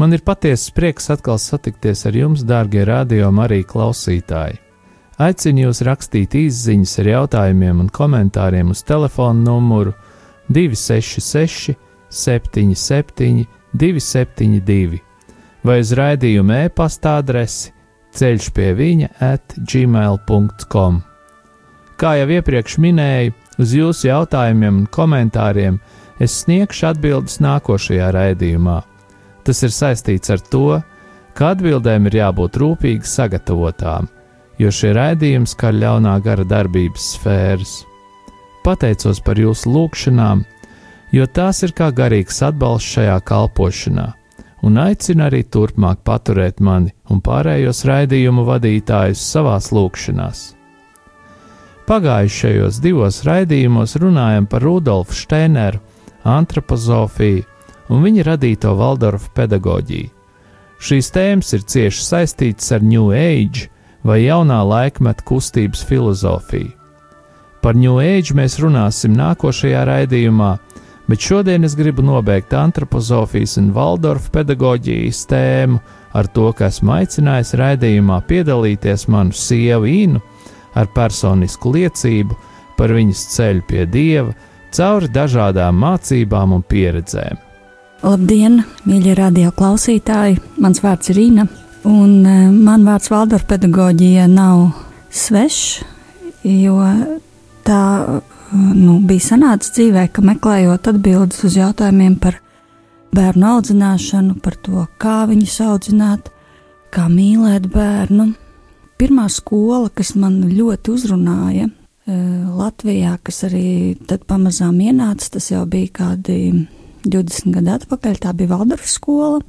Man ir patiesa prieks atkal satikties ar jums, dārgie radio arī klausītāji. Aicinu jūs rakstīt īsiņas ar jautājumiem un komentāriem uz telefona numuru 266, 77, 272 vai uz raidījuma e-pasta adresi ceļš pie viņa at gmail.com. Kā jau iepriekš minēju, uz jūsu jautājumiem un komentāriem es sniegšu atbildes nākošajā raidījumā. Tas ir saistīts ar to, ka atbildēm ir jābūt rūpīgi sagatavotām, jo šie raidījumi skar ļaunā gara darbības sfēras. Pateicos par jūsu lūgšanām, jo tās ir kā garīgs atbalsts šajā kalpošanā, un aicinu arī turpmāk paturēt mani un pārējos raidījumu vadītājus savās lūgšanās. Pagājušajos divos raidījumos runājam par Rudolfu Steineru, antropozofiju un viņa radīto Valdorfu pedagoģiju. Šīs tēmas ir cieši saistītas ar New Age vai jaunā laikmeta kustības filozofiju. Par New Age mēs runāsim nākošajā raidījumā, bet šodien es gribu nobeigt antropozofijas un Valdorfa pedagoģijas tēmu ar to, ka esmu aicinājis raidījumā piedalīties manu sievu Inu ar personisku liecību par viņas ceļu pie dieva cauri dažādām mācībām un pieredzēm. Labdien, mīļie radio klausītāji! Mans vārds ir Rīna, un e, man vārds Valdorfa pedagoģija nav svešs, jo tā nu, bija sanācis dzīvē, ka meklējot atbildes uz jautājumiem par bērnu audzināšanu, par to, kā viņus audzināt, kā mīlēt bērnu. Pirmā skola, kas man ļoti uzrunāja e, Latvijā, kas arī tad pamazām ienāca, tas jau bija kādi 20 gadu atpakaļ. Tā bija Valdorfa skola.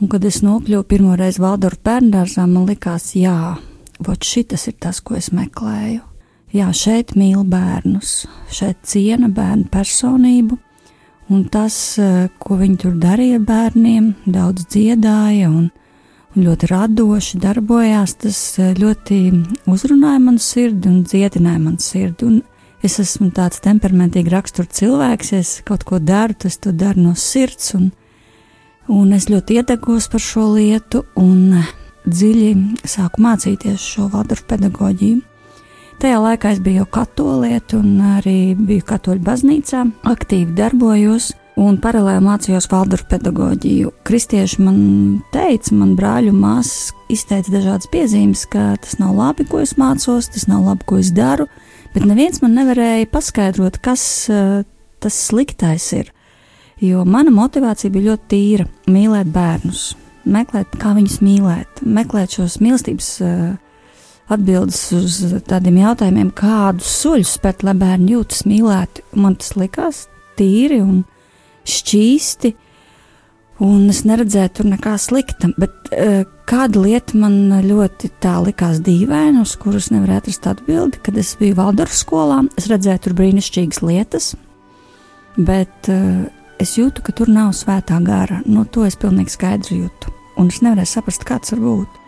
Un, kad es nokļuvu pirmo reizi Valdorfa bērngārzā, man likās, jā, vot šis ir tas, ko es meklēju. Jā, šeit mīl bērnus, šeit ciena bērnu personību, un tas, eh, ko viņi tur darīja ar bērniem, daudz dziedāja un, un ļoti radoši darbojās, tas eh, ļoti uzrunāja manu sirdi un dziedināja manu sirdi. Un es esmu tāds temperamentīgi rakstura cilvēks, ja es kaut ko daru, tas to daru no sirds, un, un es ļoti iedegos par šo lietu, un dziļi sāku mācīties šo Valdorfu pedagoģiju. Tajā laikā es biju katolieti un arī biju katoļu baznīcā, aktīvi darbojos un paralēli mācījos Valdorfu pedagoģiju. Kristieši man teica, man brāļu māsas izteica dažādas piezīmes, ka tas nav labi, ko es mācos, tas nav labi, ko es daru, bet neviens man nevarēja paskaidrot, kas uh, tas sliktais ir. Jo mana motivācija bija ļoti tīra - mīlēt bērnus, meklēt, kā viņus mīlēt, meklēt šos mīlestības uh, atbildes uz tādiem jautājumiem, kādus soļus spērt, lai bērni jūtas mīlēti. Man tas likās tīri un šķīsti. Un es neredzēju tur nekā slikta, bet uh, kāda lieta man ļoti tā likās dīvaina, uz kuras nevarēju atrast atbildi, kad es biju Valdorfa skolā. Es redzēju tur brīnišķīgas lietas, bet uh, es jūtu, ka tur nav svētā gara. No nu, to es pilnīgi skaidri jūtu. Un es nevarēju saprast, kāds var būt.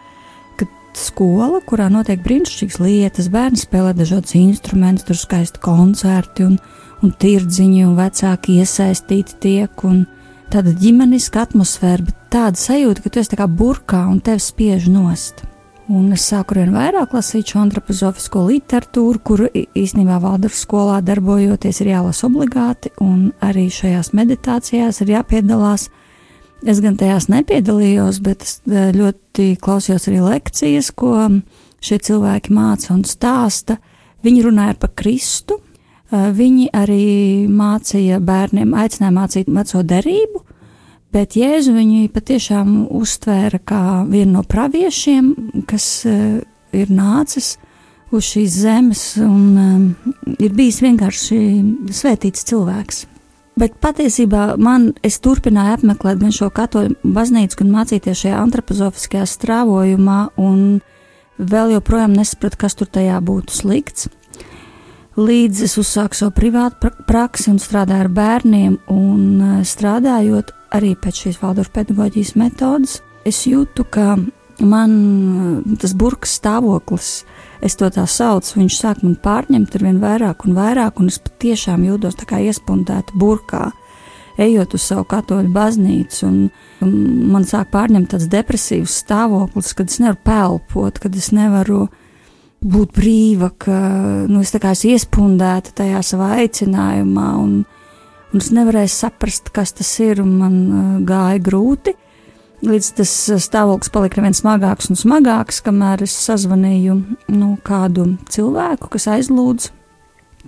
Skola, kurā notiek brīnišķīgas lietas, bērni spēlē dažādus instrumentus, tur skaisti koncerti un, un tirdziņi, un vecāki iesaistīti tiek. Un, tāda ģimeniska atmosfēra, bet tāda sajūta, ka tu esi kā burkā un tevi spiež nost. Un es sāku ar vien vairāk lasīt šo antropozofisko literatūru, kuru īstenībā Valdorfa skolā darbojoties ir jālasa obligāti, un arī šajās meditācijās ir jāpiedalās. Es gan tajās nepiedalījos, bet es e, ļoti klausījos arī lekcijas, ko šie cilvēki māca un stāsta. Viņi runāja par Kristu, viņi arī mācīja bērniem, aicināja mācīt veco derību, bet Jēzu viņi patiešām uztvēra kā vienu no praviešiem, kas uh, ir nācis uz šīs zemes un um, ir bijis vienkārši svētīts cilvēks. Bet patiesībā man, es turpināju apmeklēt gan šo katoļu baznīcu, gan mācīties šajā antropozofiskajā strāvojumā, un vēl joprojām nesapratu, kas tur tajā būtu slikts. Līdz es uzsāku savu privātu praksi un strādāju ar bērniem, un eh, strādājot arī pēc šīs Valdorfa pedagoģijas metodas, es jūtu, ka man eh, tas burkas stāvoklis, es to tā saucu, viņš sāk man pārņemt ar vien vairāk un vairāk, un es patiešām jūtos tā kā iespundēta burkā, ejot uz savu katoļu baznīcu, un, un man sāk pārņemt tāds depresīvs stāvoklis, kad es nevaru pelpot, kad es nevaru būt brīva, ka nu, es esmu iespundēta tajā savā aicinājumā, un, un es nevarēju saprast, kas tas ir, un man uh, gāja grūti. Līdz tas stāvoklis palika vien smagāks un smagāks, kamēr es sazvanīju nu, kādu cilvēku, kas aizlūdz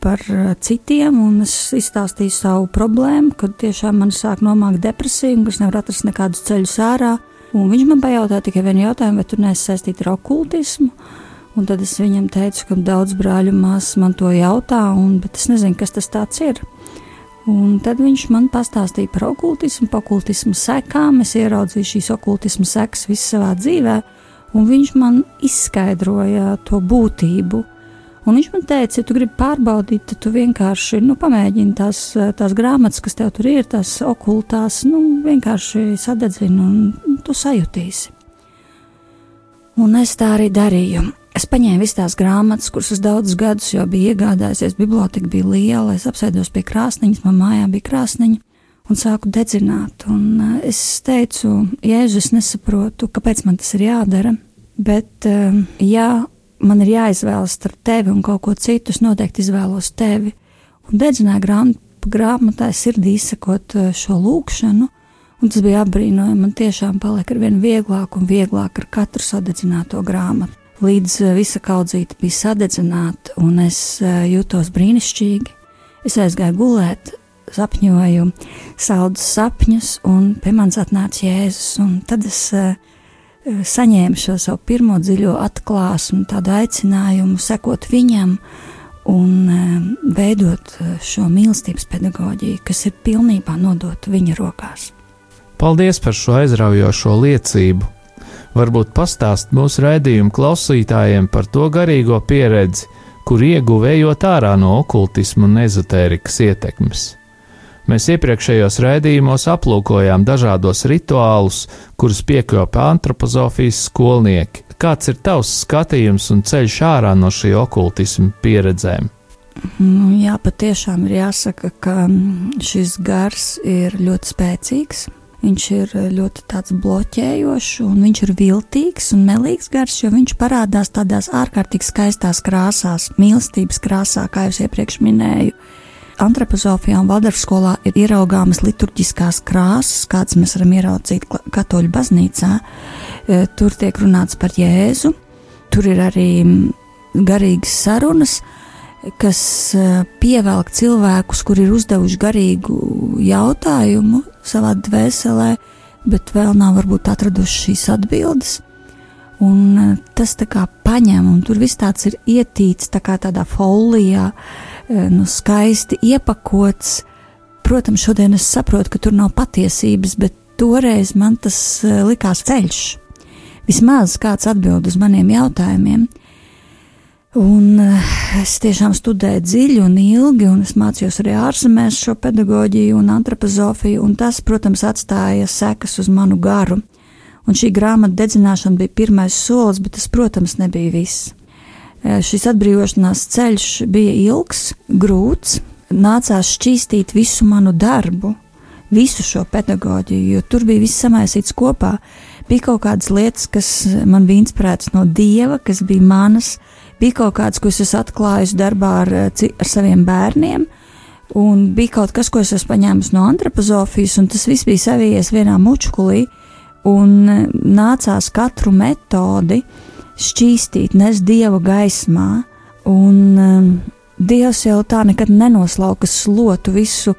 par uh, citiem, un es izstāstīju savu problēmu, kad tiešām man sāk nomākt depresija, un es nevaru atrast nekādus ceļus ārā. Un viņš man pajautāja tikai vienu jautājumu, vai tu neesi saistīta ar okultismu. Un tad es viņam teicu, ka daudz brāļu māsas man to jautā, un, bet es nezinu, kas tas ir. Un tad viņš man pastāstīja par okultismu, par okultismu sekām. Es ieraudzīju šīs okultismu sekas visā savā dzīvē, un viņš man izskaidroja to būtību. Un viņš man teica, ja tu gribi pārbaudīt, tad tu vienkārši nu, pamēģini tās, tās grāmatas, kas tev tur ir, tās okultās, nu, vienkārši sadedzini un tu sajutīsi. Un es tā arī darīju. Es paņēmu visas tās grāmatas, kuras es daudzus gadus jau biju iegādājusies. Biblioteka bija liela, es apsēdos pie krāsniņas, man mājā bija krāsniņa, un sāku dedzināt. Un uh, es teicu, Jēzus, es nesaprotu, kāpēc man tas ir jādara, bet, uh, ja man ir jāizvēlas starp tevi un kaut ko citu, es noteikti izvēlos tevi. Un dedzināju grāmatu, grāmatā sirdī izsakot uh, šo lūkšanu, un tas bija apbrīnojami. Man tiešām palika ar vien vieglāk un vieglāk ar katru sadedzināto grāmatu līdz eh, visa kaudzīte bija sadedzināta, un es eh, jutos brīnišķīgi. Es aizgāju gulēt, sapņoju saldus sapņus, un pie manis atnāca Jēzus, tad es uh, saņēmu šo savu pirmo dziļo atklāsmu, tādu aicinājumu sekot viņam un veidot šo mīlestības pedagoģiju, kas ir pilnībā nodota viņa rokās. Paldies par šo aizraujošo liecību! Varbūt pastāst mūsu raidījumu klausītājiem par to garīgo pieredzi, kur ieguvējot ārā no okultismu un ezotērikas ietekmes. Mēs iepriekšējos raidījumos aplūkojām dažādos rituālus, kurus piekopja antropozofijas skolnieki. Kāds ir tavs skatījums un ceļš ārā no šī okultisma pieredzēm? Nu, jā, patiešām ir jāsaka, ka šis gars ir ļoti spēcīgs. Viņš ir eh, ļoti tāds bloķējošs, un viņš ir viltīgs un melīgs gars, jo viņš parādās tādās ārkārtīgi skaistās krāsās, mīlestības krāsā, kā jau iepriekš minēju. Antropozofijā un Valdorfa skolā ir ieraugāmas liturģiskās krāsas, kādas mēs varam ieraudzīt katoļu baznīcā. Eh, tur tiek runāts par Jēzu, tur ir arī mm, garīgas sarunas, kas pievelk cilvēkus, kuri ir uzdevuši garīgu jautājumu savā dvēselē, bet vēl nav varbūt atraduši šīs atbildes. Un tas tā kā paņem, un tur viss tāds ir ietīts tā kā tādā folijā, nu skaisti iepakots. Protams, šodien es saprotu, ka tur nav patiesības, bet toreiz man tas likās ceļš. Vismaz kāds atbild uz maniem jautājumiem. Un eh, es tiešām studēju dziļi un ilgi, un es mācījos arī ārzemēs šo pedagoģiju un antropozofiju, un tas, protams, atstāja sekas uz manu garu. Un šī grāmata dedzināšana bija pirmais solis, bet tas, protams, nebija viss. Eh, šis atbrīvošanās ceļš bija ilgs, grūts, nācās šķīstīt visu manu darbu, visu šo pedagoģiju, jo tur bija viss samaisīts kopā. Bija kaut kādas lietas, kas man bija inspirētas no dieva, kas bija manas, bija kaut kāds, ko es esmu atklājis darbā ar, eh, ar saviem bērniem. Un bija kaut kas, ko es esmu paņēmis no antropozofijas, un tas viss bija savijies vienā mučkulī. Un eh, nācās katru metodi šķīstīt, nes dievu gaismā. Un um, dievs jau tā nekad nenoslauka slotu visu.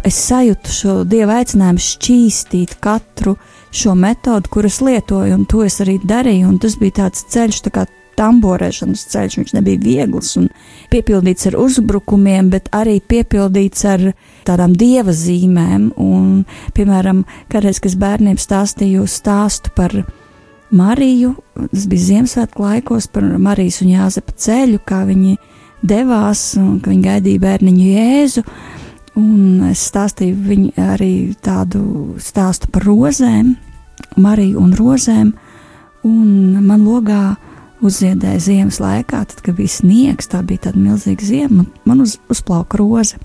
Es sajūtu šo dievu aicinājumu šķīstīt katru šo metodi, kuras lietoju, un to es arī darīju. Tas bija tāds ceļš, tā kā tamborēšanas ceļš, viņš nebija viegls, un piepildīts ar uzbrukumiem, bet arī piepildīts ar tādām dieva zīmēm. Un, piemēram, kādreiz, kad bērniem stāstīju stāstu par Mariju, tas bija Ziemassvētku laikos, par Marijas un Jāzepa ceļu, kā viņi devās un ka viņi gaidīja bērniņu Jēzu. Un es stāstīju viņu arī tādu stāstu par rozēm, Mariju un rozēm. Un man logā uzziedēja ziemas laikā, tad, kad bija sniegs, tā bija tāda milzīga ziema, man uz, uzplauka roze.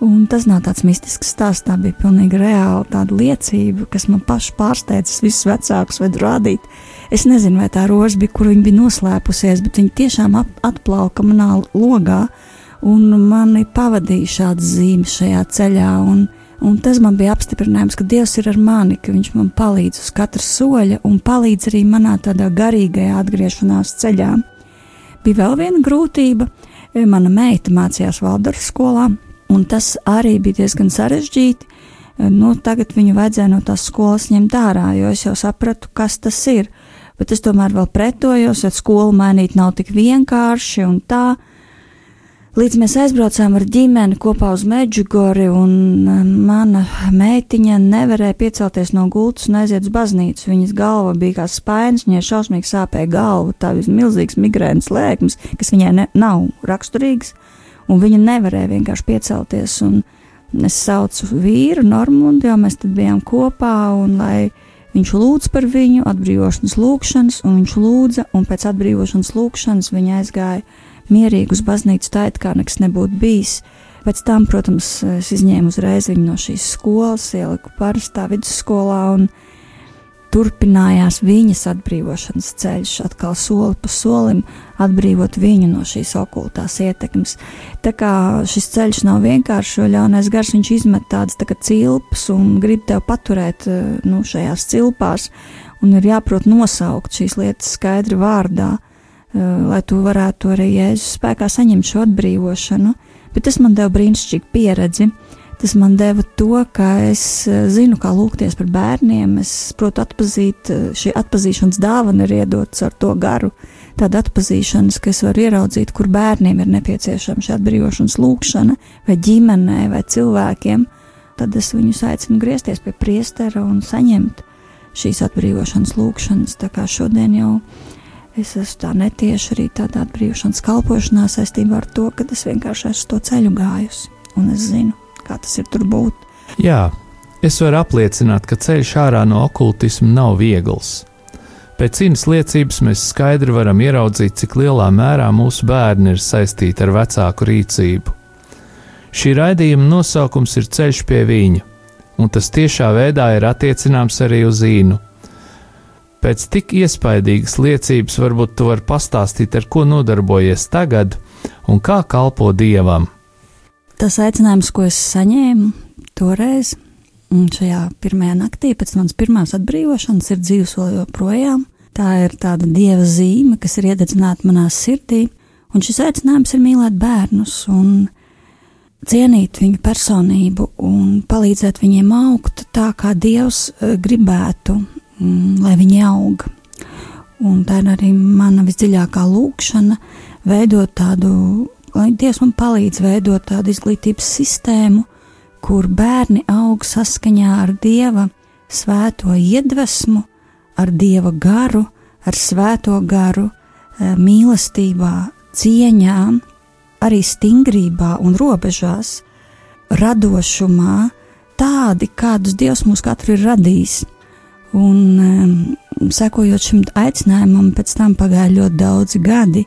Un tas nav tāds mistisks stāsts, tā bija pilnīgi reāla tāda liecība, kas man pašu pārsteidzas visus vecākus vedu rādīt. Es nezinu, vai tā roze bija, kur viņa bija noslēpusies, bet viņa tiešām atplauka manā logā, un mani pavadīja šādas zīmes šajā ceļā. Un, Un tas man bija apstiprinājums, ka Dievs ir ar mani, ka Viņš man palīdz uz katra soļa un palīdz arī manā tādā garīgajā atgriešanās ceļā. Bija vēl viena grūtība. Mana meita mācījās Valdorfas skolā, un tas arī bija diezgan sarežģīti. Nu, tagad viņu vajadzēja no tās skolas ņemt ārā, jo es jau sapratu, kas tas ir. Bet es tomēr vēl pretojos, jo skolu mainīt nav tik vienkārši un tā. Līdz mēs aizbraucām ar ģimeni kopā uz Meģigori, un e, mana meitiņa nevarēja piecelties no gultas un aiziet uz baznīcu. Viņas galva bija kā spainis, viņai šausmīgi sāpēja galva, tā bija milzīgs migrēnas lēkmes, kas viņai ne, nav raksturīgs, un viņa nevarēja vienkārši piecelties. Es saucu vīru, Normundu, jo mēs tad bijām kopā, un lai viņš lūdz par viņu, atbrīvošanas lūgšanas, un viņš lūdza, un pēc atbrīvošanas lūgšanas viņa aizgāja mierīgi uz baznīcu tā, it kā nekas nebūtu bijis. Pēc tam, protams, es izņēmu uzreiz viņu no šīs skolas, ieliku parastā vidusskolā un turpinājās viņas atbrīvošanas ceļš, atkal soli pa solim atbrīvot viņu no šīs okultās ietekmes. Tā kā šis ceļš nav vienkāršs, jo ļaunais gars viņš izmet tādas tā cilpas un grib tev paturēt nu, šajās cilpās, un ir jāprot nosaukt šīs lietas skaidri vārdā. Eh, lai tu varētu arī Jēzus spēkā saņemt šo atbrīvošanu. Bet tas man deva brīnišķīgu pieredzi. Tas man deva to, ka es eh, zinu, kā lūgties par bērniem. Es protu atpazīt, eh, šī atpazīšanas dāvana ir iedots ar to garu. Tāda atpazīšanas, ka es varu ieraudzīt, kur bērniem ir nepieciešama šī atbrīvošanas lūkšana, vai ģimenē, vai cilvēkiem. Tad es viņus aicinu griezties pie priestera un saņemt šīs atbrīvošanas lūkšanas. Tā kā šodien jau ir Es esmu tā netieši arī tādā atbrīvošanas kalpošanā saistībā ar to, ka es vienkārši esmu to ceļu gājusi, un es zinu, kā tas ir tur būt. Jā, es varu apliecināt, ka ceļš ārā no okultisma nav viegls. Pēc cīņas liecības mēs skaidri varam ieraudzīt, cik lielā mērā mūsu bērni ir saistīti ar vecāku rīcību. Šī raidījuma nosaukums ir Ceļš pie viņa, un tas tiešā veidā ir attiecināms arī uz īnu Pēc tik iespaidīgas liecības varbūt tu vari pastāstīt, ar ko nodarbojies tagad un kā kalpo dievam. Tas aicinājums, ko es saņēmu toreiz, šajā pirmajā naktī pēc manas pirmās atbrīvošanas, ir dzīves vēl joprojām. Tā ir tāda dieva zīme, kas ir iededzināta manā sirdī, un šis aicinājums ir mīlēt bērnus un cienīt viņu personību un palīdzēt viņiem augt tā, kā Dievs eh, gribētu lai viņi aug. Un tā ir arī mana visdziļākā lūkšana, veidot tādu, lai Dievs man palīdz veidot tādu izglītības sistēmu, kur bērni aug saskaņā ar Dieva svēto iedvesmu, ar Dieva garu, ar svēto garu, eh, mīlestībā, cieņā, arī stingrībā un robežās, radošumā, tādi, kādus Dievs mūs katru ir radījis. Un, sekojot šim aicinājumam, pēc tam pagāja ļoti daudzi gadi,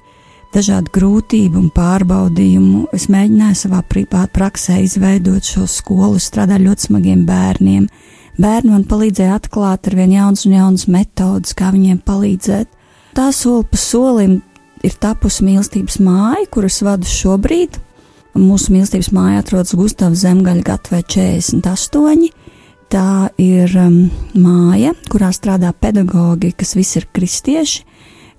dažādu grūtību un pārbaudījumu. Es mēģināju savā privātā praksē izveidot šo skolu, strādāju ļoti smagiem bērniem. Bērni man palīdzēja atklāt ar vien jaunas un jaunas metodas, kā viņiem palīdzēt. Tā soli pa solim ir tapusi mīlestības māja, kuras vadu šobrīd. Mūsu mīlestības māja atrodas Gustavs Zemgaļa gatavē 48 Tā ir um, māja, kurā strādā pedagogi, kas visi ir kristieši.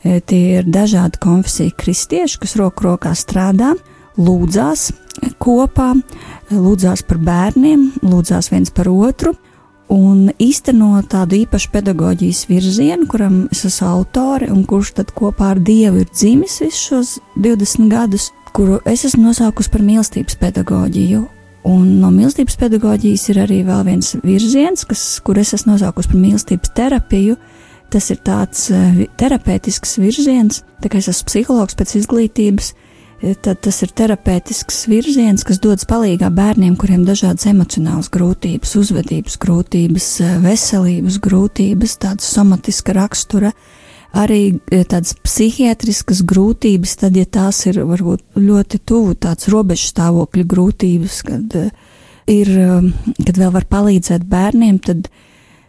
E, tie ir dažādi konfesiju kristieši, kas roku rokā strādā, lūdzās kopā, lūdzās par bērniem, lūdzās viens par otru un īsteno tādu īpašu pedagoģijas virzienu, kuram es esmu autore un kurš tad kopā ar Dievu ir dzimis visus šos 20 gadus, kuru es esmu nosaukusi par mīlestības pedagoģiju. Un no mīlestības pedagoģijas ir arī vēl viens virziens, kas, kur es esmu nosaukusi par mīlestības terapiju. Tas ir tāds uh, terapeitisks virziens, tā kā es esmu psihologs pēc izglītības, tad tas ir terapeitisks virziens, kas dodas palīdzīgā bērniem, kuriem ir dažādas emocionālas grūtības, uzvedības grūtības, veselības grūtības, tādas somatiska rakstura, arī tādas psihiatriskas grūtības, tad, ja tās ir varbūt ļoti tuvu, tāds robežu stāvokļa grūtības, kad ir, kad vēl var palīdzēt bērniem, tad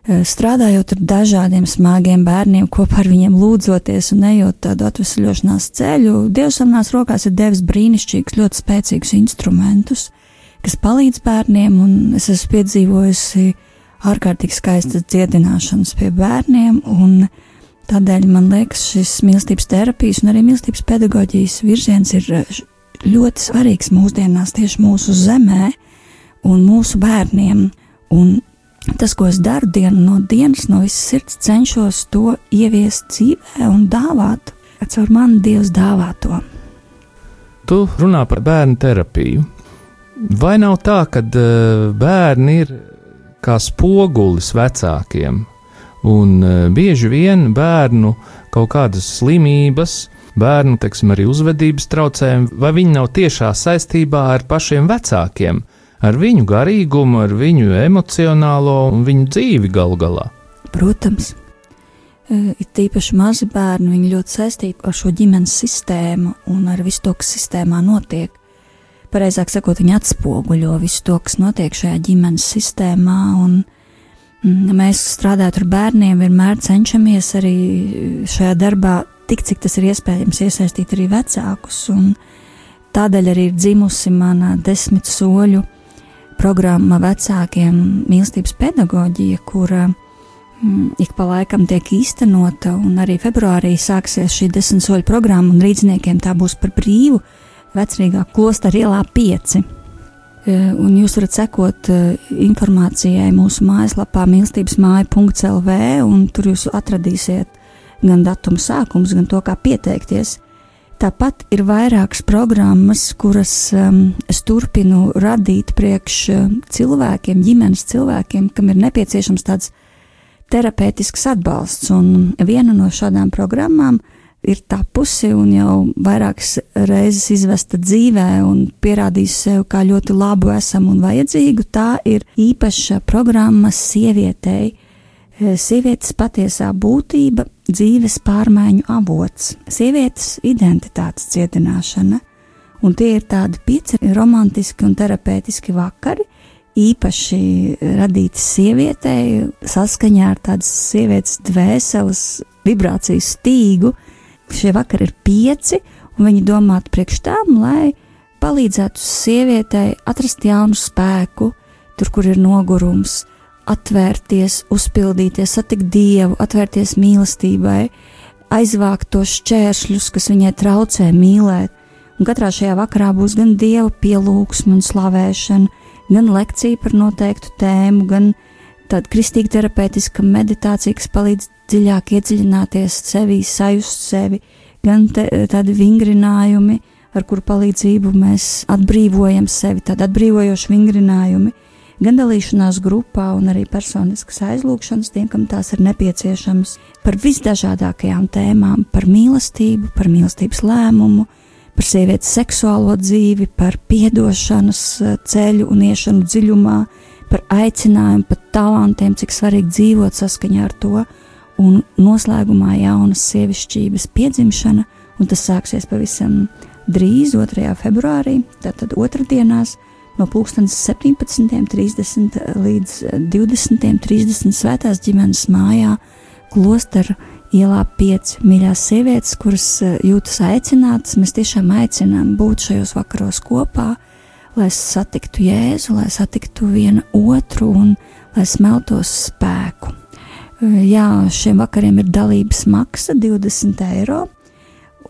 strādājot ar dažādiem smagiem bērniem, kopā ar viņiem lūdzoties un ejot tādu atvesļošanās ceļu, Dievs manās rokās ir devis brīnišķīgus, ļoti spēcīgus instrumentus, kas palīdz bērniem, un es esmu piedzīvojusi ārkārtīgi skaistas dziedināšanas pie bērniem, un tādēļ man liekas, šis mīlestības terapijas un arī mīlestības pedagoģijas virziens ir eh, ļoti svarīgs mūsdienās tieši mūsu zemē un mūsu bērniem. Un tas, ko es daru dienu no dienas, no visas sirds, cenšos to ieviest dzīvē un dāvāt, caur mani Dievs dāvā to. Tu runā par bērnu terapiju. Vai nav tā, ka uh, bērni ir kā spogulis vecākiem, un uh, bieži vien bērnu kaut kādas slimības, bērnu, teiksim, arī uzvedības traucējumi, vai viņi nav tiešā saistībā ar pašiem vecākiem? ar viņu garīgumu, ar viņu emocionālo un viņu dzīvi galu galā. Protams, e, ir tīpaši mazi bērni, viņi ļoti saistīti ar šo ģimenes sistēmu un ar visu to, kas sistēmā notiek. Pareizāk sakot, viņi atspoguļo visu to, kas notiek šajā ģimenes sistēmā. Un, mēs strādājot ar bērniem, vienmēr cenšamies arī šajā darbā, tik cik tas ir iespējams, iesaistīt arī vecākus. Tādēļ arī ir dzimusi mana desmit soļu programma vecākiem mīlestības pedagoģija, kura mm, ik pa laikam tiek īstenota, un arī februārī sāksies šī desmit soļu programma, un rīzniekiem tā būs par brīvu vecrīgā klostera ielā 5. E, un jūs varat sekot e, informācijai mūsu mājaslapā mīlestības māja.lv, un tur jūs atradīsiet gan datumu sākums, gan to, kā pieteikties. Tāpat ir vairākas programmas, kuras um, es turpinu radīt priekš uh, cilvēkiem, ģimenes cilvēkiem, kam ir nepieciešams tāds terapeitisks atbalsts. Un viena no šādām programmām ir tapusi un jau vairākas reizes izvesta dzīvē un pierādījusi sev kā ļoti labu, esam un vajadzīgu. Tā ir īpaša programma sievietei Eh, sievietes patiesā būtība, dzīves pārmaiņu avots, sievietes identitātes cietināšana, un tie ir tādi pieci romantiski un terapeitiski vakari, īpaši radīti sievietei, saskaņā ar tādas sievietes dvēseles vibrāciju stīgu. Šie vakari ir pieci, un viņi domāti priekš tām, lai palīdzētu sievietei atrast jaunu spēku, tur, kur ir nogurums, atvērties, uzpildīties, satikt dievu, atvērties mīlestībai, aizvākt tos šķēršļus, kas viņai traucē mīlēt. Un katrā šajā vakarā būs gan dieva pielūgsme un slavēšana, gan lekcija par noteiktu tēmu, gan tāda kristīga terapeitiska meditācija, kas palīdz dziļāk iedziļināties sevi, sajust sevi, gan te, tādi vingrinājumi, ar kuru palīdzību mēs atbrīvojam sevi, tādi atbrīvojoši vingrinājumi gan dalīšanās grupā, un arī personiskas aizlūgšanas tiem, kam tās ir nepieciešamas, par visdažādākajām tēmām, par mīlestību, par mīlestības lēmumu, par sievietes seksuālo dzīvi, par piedošanas eh, ceļu un iešanu dziļumā, par aicinājumu, par talantiem, cik svarīgi dzīvot saskaņā ar to, un noslēgumā jaunas sievišķības piedzimšana, un tas sāksies pavisam drīz, 2. februārī, tātad otrdienās, no 17.30 līdz 20.30 svētās ģimenes mājā, klostera ielā 5 mīļās sievietes, kuras eh, jūtas aicinātas. Mēs tiešām aicinām būt šajos vakaros kopā, lai satiktu Jēzu, lai satiktu vienu otru un lai smeltos spēku. Eh, jā, šiem vakariem ir dalības maksa 20 eiro.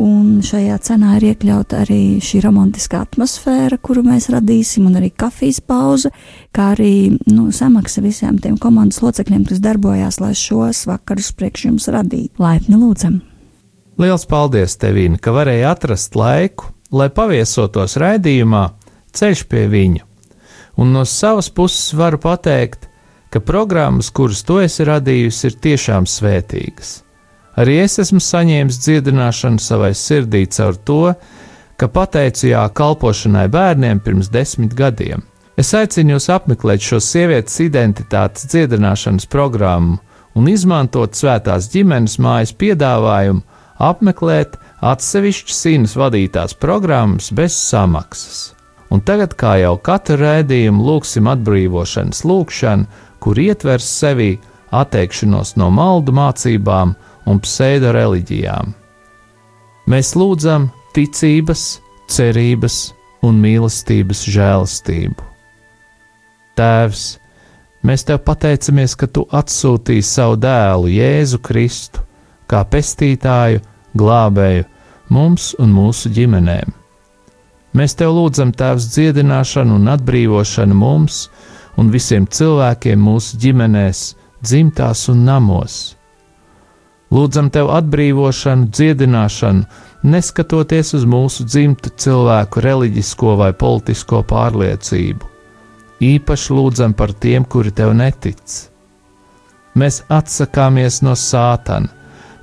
Un šajā cenā ir iekļauta arī šī romantiskā atmosfēra, kuru mēs radīsim, un arī kafijas pauze, kā arī nu, samaksa visiem tiem komandas locekļiem, kas darbojās, lai šos vakarus priekš jums radītu. Laipni lūdzam! Liels paldies, Tevīna, ka varēji atrast laiku lai paviesotos raidījumā Ceļš pie viņa. Un no savas puses varu pateikt, ka programmas, kuras tu esi radījusi, ir tiešām svētīgas. Arī es esmu saņēmis dziedināšanu savai sirdī caur to, ka pateicu jā kalpošanai bērniem pirms desmit gadiem. Es aicinu jūs apmeklēt šo sievietes identitātes dziedināšanas programmu un izmantot svētās ģimenes mājas piedāvājumu apmeklēt atsevišķas sīnas vadītās programmas bez samaksas. Un tagad, kā jau katru rēdījumu, lūgsim atbrīvošanas lūgšanu, kur ietvers sevi atteikšanos no maldu mācībām un pseido reliģijām. Mēs lūdzam ticības, cerības un mīlestības žēlastību. Tēvs, mēs te pateicamies, ka tu atsūtīji savu dēlu Jēzu Kristu kā pestītāju, glābēju mums un mūsu ģimenēm. Mēs te lūdzam Tēvs dziedināšanu un atbrīvošanu mums un visiem cilvēkiem mūsu ģimenēs, dzimtās un namos. Lūdzam Tev atbrīvošanu, dziedināšanu neskatoties uz mūsu dzimtu cilvēku reliģisko vai politisko pārliecību. Īpaši lūdzam par tiem, kuri tev netic. Mēs atsakāmies no sātana,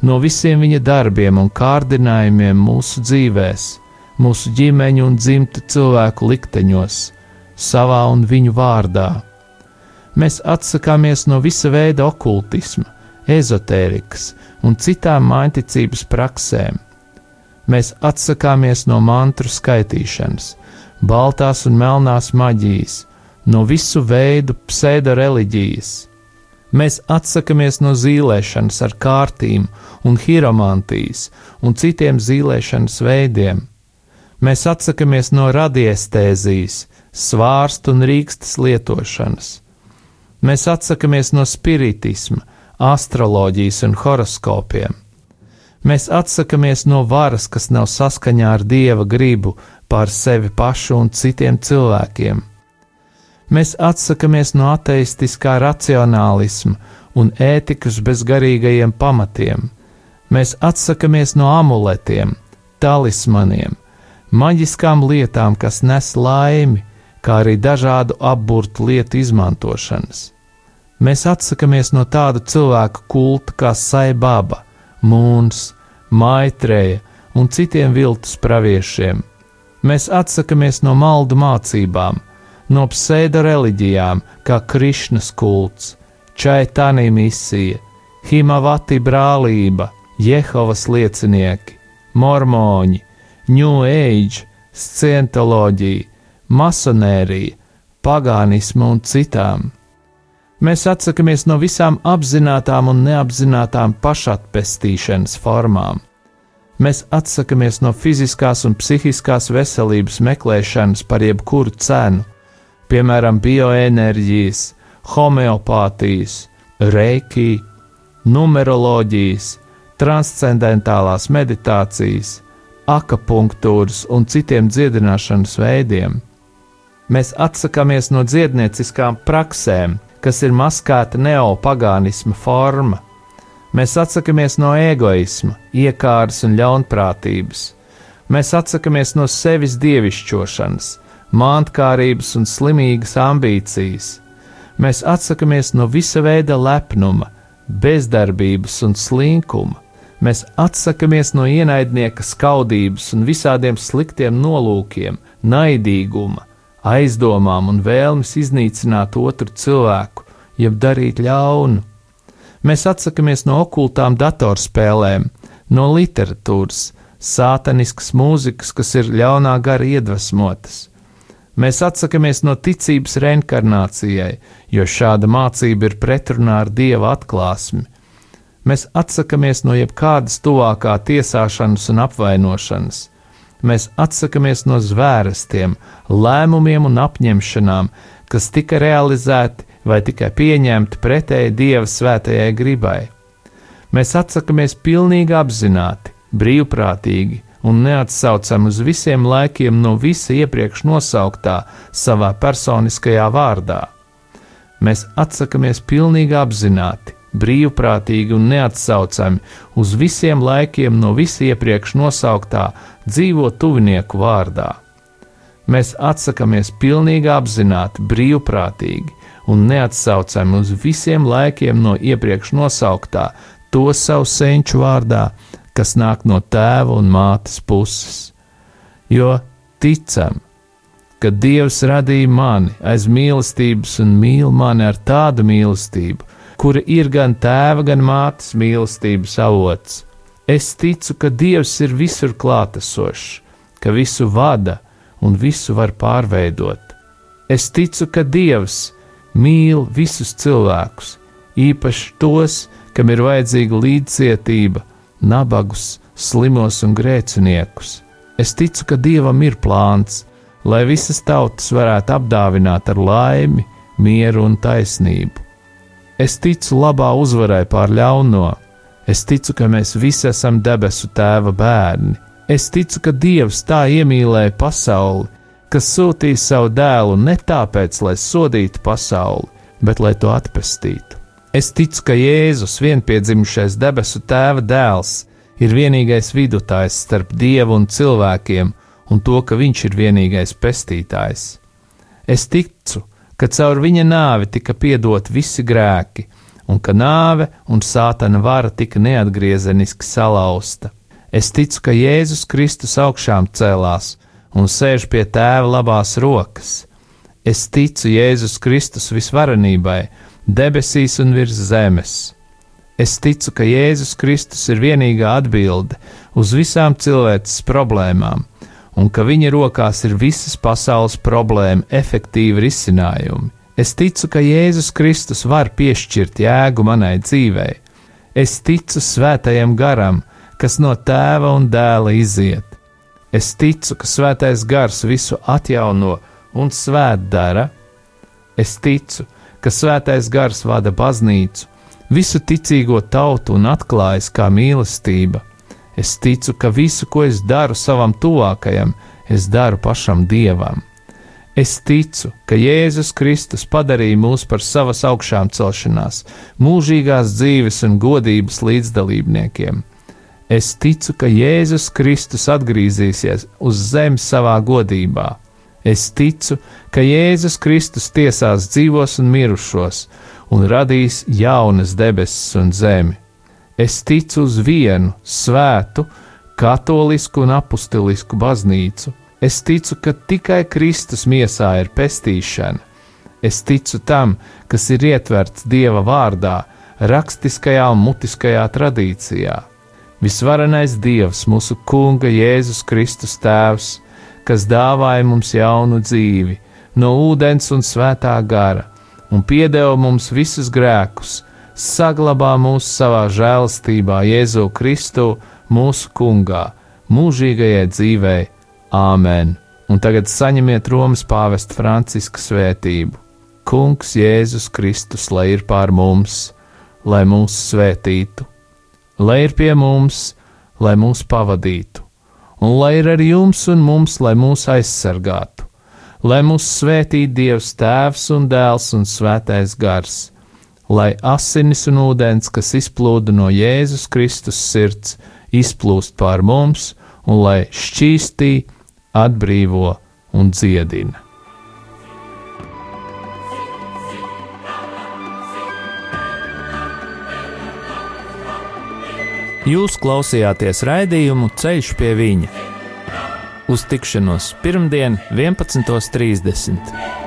no visiem viņa darbiem un kārdinājumiem mūsu dzīvēm, mūsu ģimeņu un dzimtu cilvēku likteņos, savā un viņu vārdā. Mēs atsakāmies no visa veida okultisma, ezotērikas un citām mainticības praksēm Mēs atsakāmies no mantru skaitīšanas, baltās un melnās maģijas, no visu veidu pseido-reliģijas. Mēs atsakāmies no zīlēšanas ar kārtīm un hiromantijas un citiem zīlēšanas veidiem. Mēs atsakāmies no radiestēzijas, svārstu un rīkstas lietošanas. Mēs atsakāmies no spiritisma, astroloģijas un horoskopiem. Mēs atsakāmies no varas, kas nav saskaņā ar dieva gribu pār sevi pašu un citiem cilvēkiem. Mēs atsakāmies no ateistiskā racionālisma un ētikas bezgarīgajiem pamatiem. Mēs atsakāmies no amuletiem, talismaniem, maģiskām lietām, kas nes laimi, kā arī dažādu apburtu lietu izmantošanas. Mēs atsakāmies no tādu cilvēku kulta kā saibaba Mūns, Maitreja un citiem viltus praviešiem. Mēs atsakāmies no maldu mācībām, no pseido reliģijām, kā Krišnas kults, Čaitānī misija, Himavati brālība, Jehovas liecinieki, mormoņi, New Age, scientoloģija, masonērija, pagānismu un citām. Mēs atsakāmies no visām apzinātām un neapzinātām pašatpestīšanas formām. Mēs atsakāmies no fiziskās un psihiskās veselības meklēšanas par jebkuru cenu, piemēram, bioenerģijas, homeopātijas, reiki, numeroloģijas, transcendentālās meditācijas, akupunktūras un citiem dziedināšanas veidiem. Mēs atsakāmies no dziednieciskām praksēm, kas ir maskēta neopagānisma forma. Mēs atsakāmies no egoisma, iekāras un ļaunprātības. Mēs atsakāmies no sevis dievišķošanas, māntkārības un slimīgas ambīcijas. Mēs atsakāmies no visa veida lepnuma, bezdarbības un slinkuma. Mēs atsakāmies no ienaidnieka skaudības un visādiem sliktiem nolūkiem, naidīguma, aizdomām un vēlmes iznīcināt otru cilvēku, jeb darīt ļaunu. Mēs atsakāmies no okultām datorspēlēm, no literatūras, sātaniskas mūzikas, kas ir ļaunā gara iedvesmotas. Mēs atsakāmies no ticības reinkarnācijai, jo šāda mācība ir pretrunā ar dieva atklāsmi. Mēs atsakāmies no jebkādas tuvākā tiesāšanas un apvainošanas mēs atsakāmies no zvērstiem, lēmumiem un apņemšanām, kas tika realizēti vai tikai pieņemti pretēji Dieva svētajai gribai. Mēs atsakāmies pilnīgi apzināti, brīvprātīgi un neatsaucam uz visiem laikiem no visa iepriekš nosauktā savā personiskajā vārdā. Mēs atsakāmies pilnīgi apzināti, brīvprātīgi un neatsaucami uz visiem laikiem no visa iepriekš nosauktā dzīvo tuvinieku vārdā. Mēs atsakāmies pilnīgi apzināti, brīvprātīgi un neatsaucami uz visiem laikiem no iepriekš nosauktā to savu senču vārdā, kas nāk no tēva un mātes puses. Jo ticam, ka Dievs radīja mani aiz mīlestības un mīl mani ar tādu mīlestību, kura ir gan tēva, gan mātes mīlestības avots. Es ticu, ka Dievs ir visur klātesošs, ka visu vada un visu var pārveidot. Es ticu, ka Dievs mīl visus cilvēkus, īpaši tos, kam ir vajadzīga līdzcietība, nabagus, slimos un grēciniekus. Es ticu, ka Dievam ir plāns, lai visas tautas varētu apdāvināt ar laimi, mieru un taisnību. Es ticu labā uzvarai pār ļauno. Es ticu, ka mēs visi esam debesu tēva bērni. Es ticu, ka Dievs tā iemīlēja pasauli, kas sūtīja savu dēlu ne tāpēc, lai sodītu pasauli, bet lai to atpestītu. Es ticu, ka Jēzus, vienpiedzimušais debesu tēva dēls, ir vienīgais vidutājs starp dievu un cilvēkiem, un to, ka viņš ir vienīgais pestītājs. Es ticu, ka caur viņa nāvi tika piedot visi grēki, un ka nāve un sātana vara tika neatgriezeniski salauzta. Es ticu, ka Jēzus Kristus augšām cēlās un sēž pie tēva labās rokas. Es ticu Jēzus Kristus visvarenībai, debesīs un virs zemes. Es ticu, ka Jēzus Kristus ir vienīgā atbilde uz visām cilvēces problēmām, un ka viņa rokās ir visas pasaules problēmu efektīvi risinājumi. Es ticu, ka Jēzus Kristus var piešķirt jēgu manai dzīvei. Es ticu svētajam garam, kas no tēva un dēla iziet. Es ticu, ka svētais gars visu atjauno un svētdara. Es ticu, ka svētais gars vada baznīcu, visu ticīgo tautu un atklājas kā mīlestība Es ticu, ka visu, ko es daru savam tuvākajam, es daru pašam Dievam. Es ticu, ka Jēzus Kristus padarīja mūs par savas augšām celšanās, mūžīgās dzīves un godības līdzdalībniekiem. Es ticu, ka Jēzus Kristus atgriezīsies uz zemes savā godībā. Es ticu, ka Jēzus Kristus tiesās dzīvos un mirušos un radīs jaunas debesis un zemi. Es ticu uz vienu svētu, katolisku un apustulisku baznīcu. Es ticu, ka tikai Kristus miesā ir pestīšana. Es ticu tam, kas ir ietverts Dieva vārdā, rakstiskajā un mutiskajā tradīcijā. Visvarenais Dievs, mūsu Kunga Jēzus Kristus Tēvs, kas dāvāja mums jaunu dzīvi, no ūdens un svētā gara, un piedeva mums visus grēkus, saglabā mūs savā žēlastībā Jēzu Kristu, mūsu Kungā, mūžīgajai dzīvei. Āmen! Un tagad saņemiet Romas pāvesta Franciska svētību. Kungs Jēzus Kristus, lai ir pār mums, lai mūs svētītu, lai ir pie mums, lai mūs pavadītu, un lai ir ar jums un mums, lai mūs aizsargātu, lai mūs svētītu Dievs Tēvs un Dēls un Svētais Gars lai asinis un ūdens, kas izplūda no Jēzus Kristus sirds, izplūst pār mums un lai šķīstī, atbrīvo un dziedina. Jūs klausījāties raidījumu Ceļš pie viņa. Uz tikšanos pirmdien, 11.30.